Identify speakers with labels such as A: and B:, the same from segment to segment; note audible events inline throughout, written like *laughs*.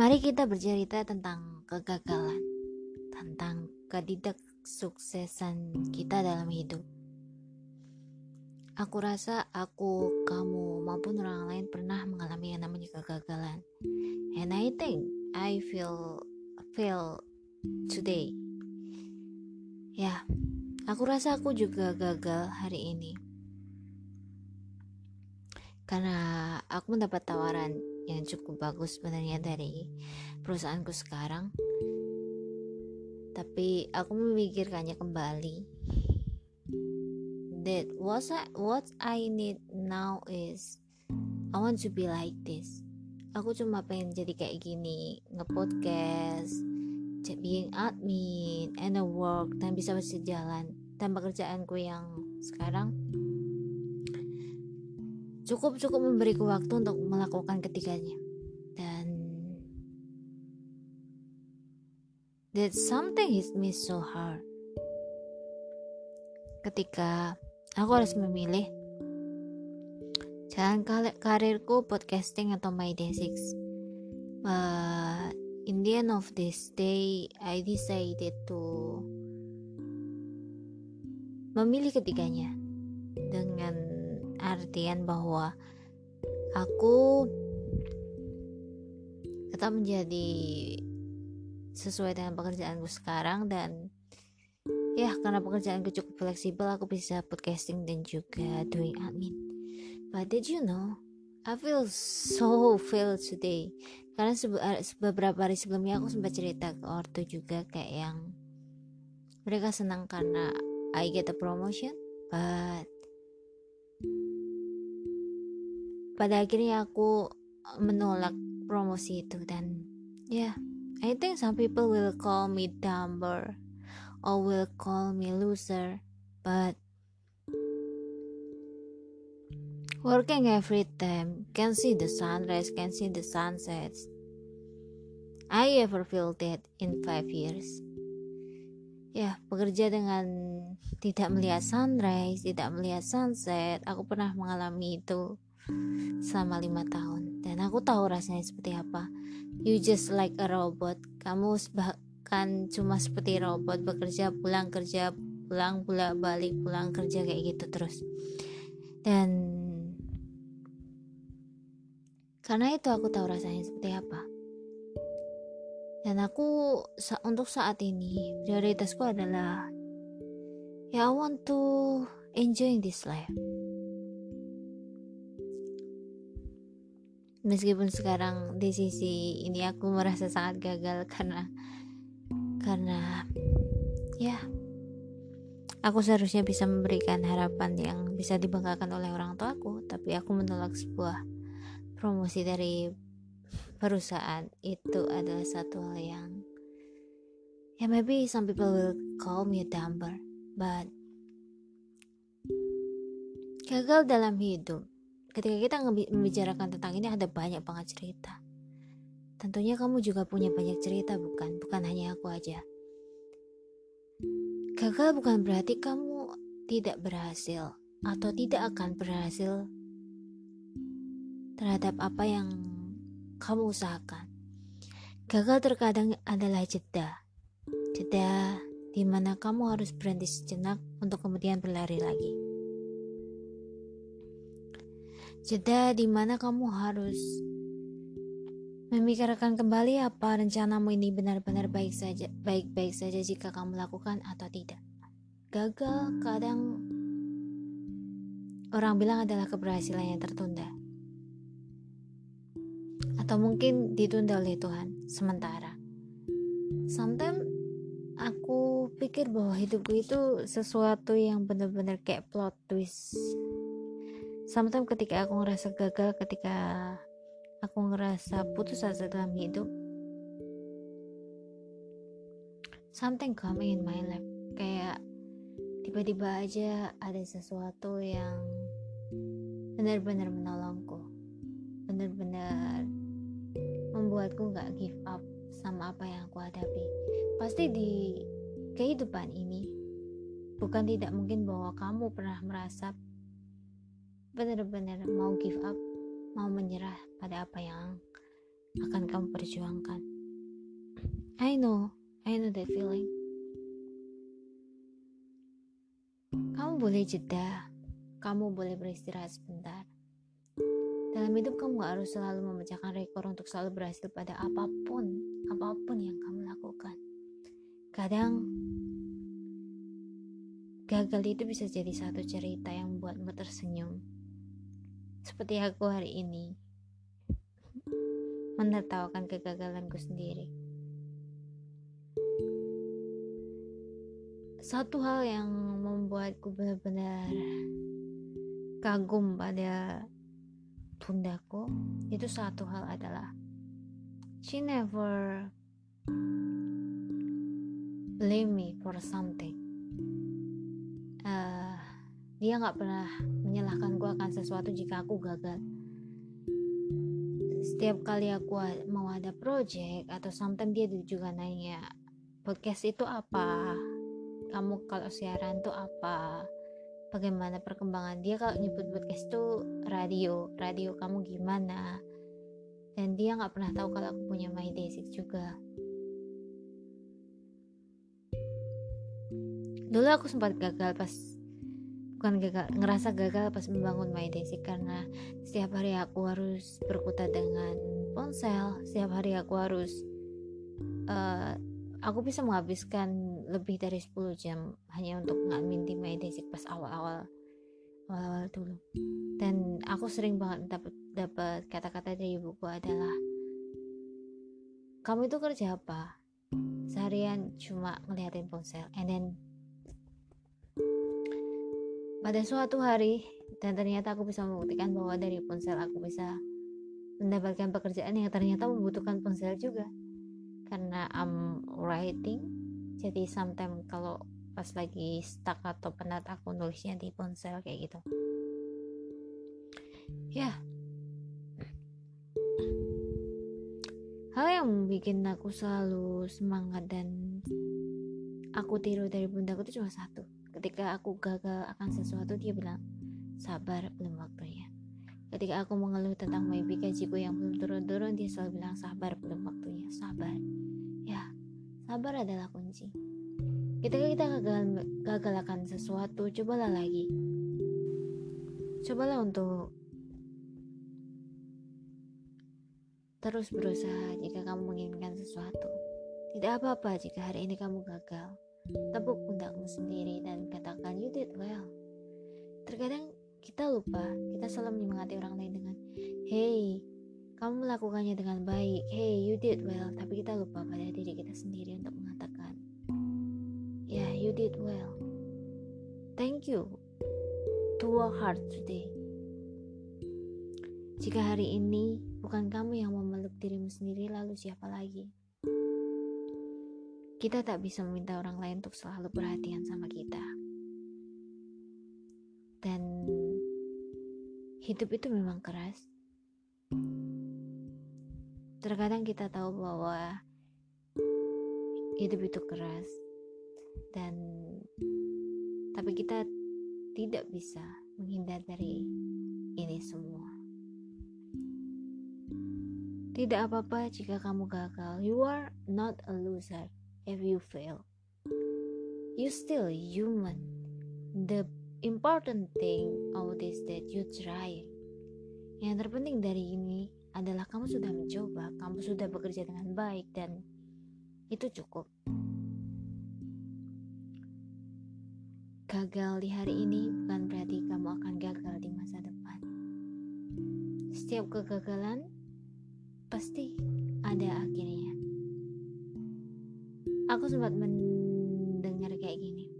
A: Mari kita bercerita tentang kegagalan, tentang ketidaksuksesan kita dalam hidup. Aku rasa aku, kamu, maupun orang lain pernah mengalami yang namanya kegagalan. And I think I feel feel today. Ya, aku rasa aku juga gagal hari ini. Karena aku mendapat tawaran yang cukup bagus sebenarnya dari perusahaanku sekarang. Tapi aku memikirkannya kembali. That what I, what I need now is I want to be like this. Aku cuma pengen jadi kayak gini ngepodcast being admin and a work dan bisa berjalan. Dan pekerjaanku yang sekarang cukup cukup memberiku waktu untuk melakukan ketiganya. Dan that something hit me so hard. Ketika aku harus memilih jalan karirku podcasting atau my day six. But in the end of this day I decided to memilih ketiganya dengan artian bahwa aku tetap menjadi sesuai dengan pekerjaanku sekarang dan ya karena pekerjaanku cukup fleksibel aku bisa podcasting dan juga doing admin but did you know? I feel so feel today. Karena eh, beberapa hari sebelumnya aku sempat cerita ke ortu juga kayak yang mereka senang karena I get a promotion but pada akhirnya aku menolak promosi itu dan ya yeah, I think some people will call me dumber or will call me loser but working every time can see the sunrise can see the sunsets. I ever feel that in five years. Ya bekerja dengan tidak melihat sunrise tidak melihat sunset aku pernah mengalami itu selama lima tahun. Dan aku tahu rasanya seperti apa. You just like a robot. Kamu bahkan cuma seperti robot bekerja pulang kerja pulang pulang balik pulang kerja kayak gitu terus. Dan karena itu aku tahu rasanya seperti apa. Dan aku untuk saat ini prioritasku adalah ya I want to enjoy this life meskipun sekarang di sisi ini aku merasa sangat gagal *laughs* karena karena ya aku seharusnya bisa memberikan harapan yang bisa dibanggakan oleh orang tua aku tapi aku menolak sebuah promosi dari perusahaan itu adalah satu hal yang ya maybe some people will call me a dumber but gagal dalam hidup ketika kita membicarakan tentang ini ada banyak banget cerita. Tentunya kamu juga punya banyak cerita bukan? Bukan hanya aku aja. Gagal bukan berarti kamu tidak berhasil atau tidak akan berhasil terhadap apa yang kamu usahakan. Gagal terkadang adalah jeda. Jeda di mana kamu harus berhenti sejenak untuk kemudian berlari lagi jeda di mana kamu harus memikirkan kembali apa rencanamu ini benar-benar baik saja, baik-baik saja jika kamu lakukan atau tidak. Gagal kadang orang bilang adalah keberhasilan yang tertunda. Atau mungkin ditunda oleh Tuhan sementara. Sometimes aku pikir bahwa hidupku itu sesuatu yang benar-benar kayak plot twist sometimes ketika aku ngerasa gagal ketika aku ngerasa putus asa dalam hidup something coming in my life. Kayak tiba-tiba aja ada sesuatu yang benar-benar menolongku benar-benar membuatku gak give up sama apa yang aku hadapi. Pasti di kehidupan ini bukan tidak mungkin bahwa kamu pernah merasa benar-benar mau give up, mau menyerah pada apa yang akan kamu perjuangkan. I know, I know that feeling. Kamu boleh jeda, kamu boleh beristirahat sebentar. Dalam hidup kamu gak harus selalu memecahkan rekor untuk selalu berhasil pada apa pun, apa pun yang kamu lakukan. Kadang gagal itu bisa jadi satu cerita yang membuatmu tersenyum. Seperti aku hari ini, menertawakan kegagalanku sendiri. Satu hal yang membuatku benar-benar kagum pada bundaku itu satu hal adalah she never blame me for something. Uh, dia nggak pernah menyalahkan gue akan sesuatu jika aku gagal. Setiap kali aku mau ada project atau sometimes dia juga nanya podcast itu apa? Kamu kalau siaran tuh apa? Bagaimana perkembangan dia? Kalau nyebut podcast itu radio radio kamu gimana? Dan dia nggak pernah tahu kalau aku punya my basic juga. Dulu aku sempat gagal pas bukan gagal ngerasa gagal pas membangun My Daisy karena setiap hari aku harus berkutat dengan ponsel setiap hari aku harus uh, aku bisa menghabiskan lebih dari 10 jam hanya untuk ngadmin di My pas awal-awal awal-awal dulu. Dan aku sering banget dapat dapat kata-kata dari ibuku adalah kamu itu kerja apa? Seharian cuma ngeliatin ponsel and then pada suatu hari dan ternyata aku bisa membuktikan bahwa dari ponsel aku bisa mendapatkan pekerjaan yang ternyata membutuhkan ponsel juga. Karena I'm writing jadi sometimes kalau pas lagi stuck atau penat aku nulisnya di ponsel kayak gitu. Ya. Hal yang bikin aku selalu semangat dan aku tiru dari bundaku itu cuma satu Ketika aku gagal akan sesuatu, dia bilang, sabar, belum waktunya. Ketika aku mengeluh tentang maybe gajiku yang belum turun-turun, dia selalu bilang, sabar, belum waktunya, sabar. Ya, sabar adalah kunci. Ketika kita gagal, gagal akan sesuatu, cobalah lagi. Cobalah untuk terus berusaha jika kamu menginginkan sesuatu. Tidak apa-apa jika hari ini kamu gagal. Tepuk pundakmu sendiri dan katakan you did well. Terkadang kita lupa, kita selalu menyemangati orang lain dengan hey, kamu melakukannya dengan baik, hey, you did well. Tapi kita lupa pada diri kita sendiri untuk mengatakan, ya, yeah, you did well. Thank you to work hard today. Jika hari ini bukan kamu yang memeluk dirimu sendiri, lalu siapa lagi? Kita tak bisa meminta orang lain untuk selalu perhatian sama kita. Dan hidup itu memang keras. Terkadang kita tahu bahwa hidup itu keras dan tapi kita tidak bisa menghindar dari ini semua. Tidak apa-apa jika kamu gagal. You are not a loser if you fail. You still human. The important thing of this that you try. Yang terpenting dari ini adalah kamu sudah mencoba, kamu sudah bekerja dengan baik dan itu cukup. Gagal di hari ini bukan berarti kamu akan gagal di masa depan. Setiap kegagalan pasti ada akhirnya aku sempat mendengar kayak gini.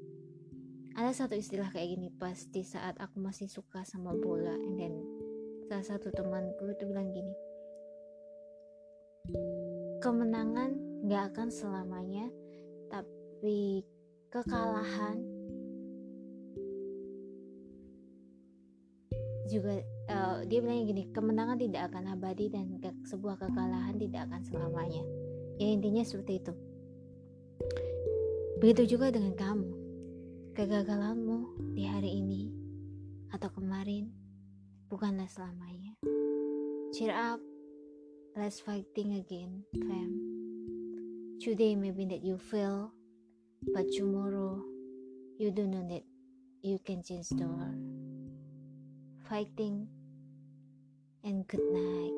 A: Ada satu istilah kayak gini pasti saat aku masih suka sama bola and then salah satu temanku itu bilang gini kemenangan gak akan selamanya tapi kekalahan juga uh, dia bilang gini kemenangan tidak akan abadi dan ke sebuah kekalahan tidak akan selamanya. Ya intinya seperti itu Begitu juga dengan kamu. Kegagalanmu di hari ini atau kemarin bukanlah selamanya. Cheer up, let's fighting again, fam. Today maybe that you fail, but tomorrow you do know that you can change the world. Fighting and good night.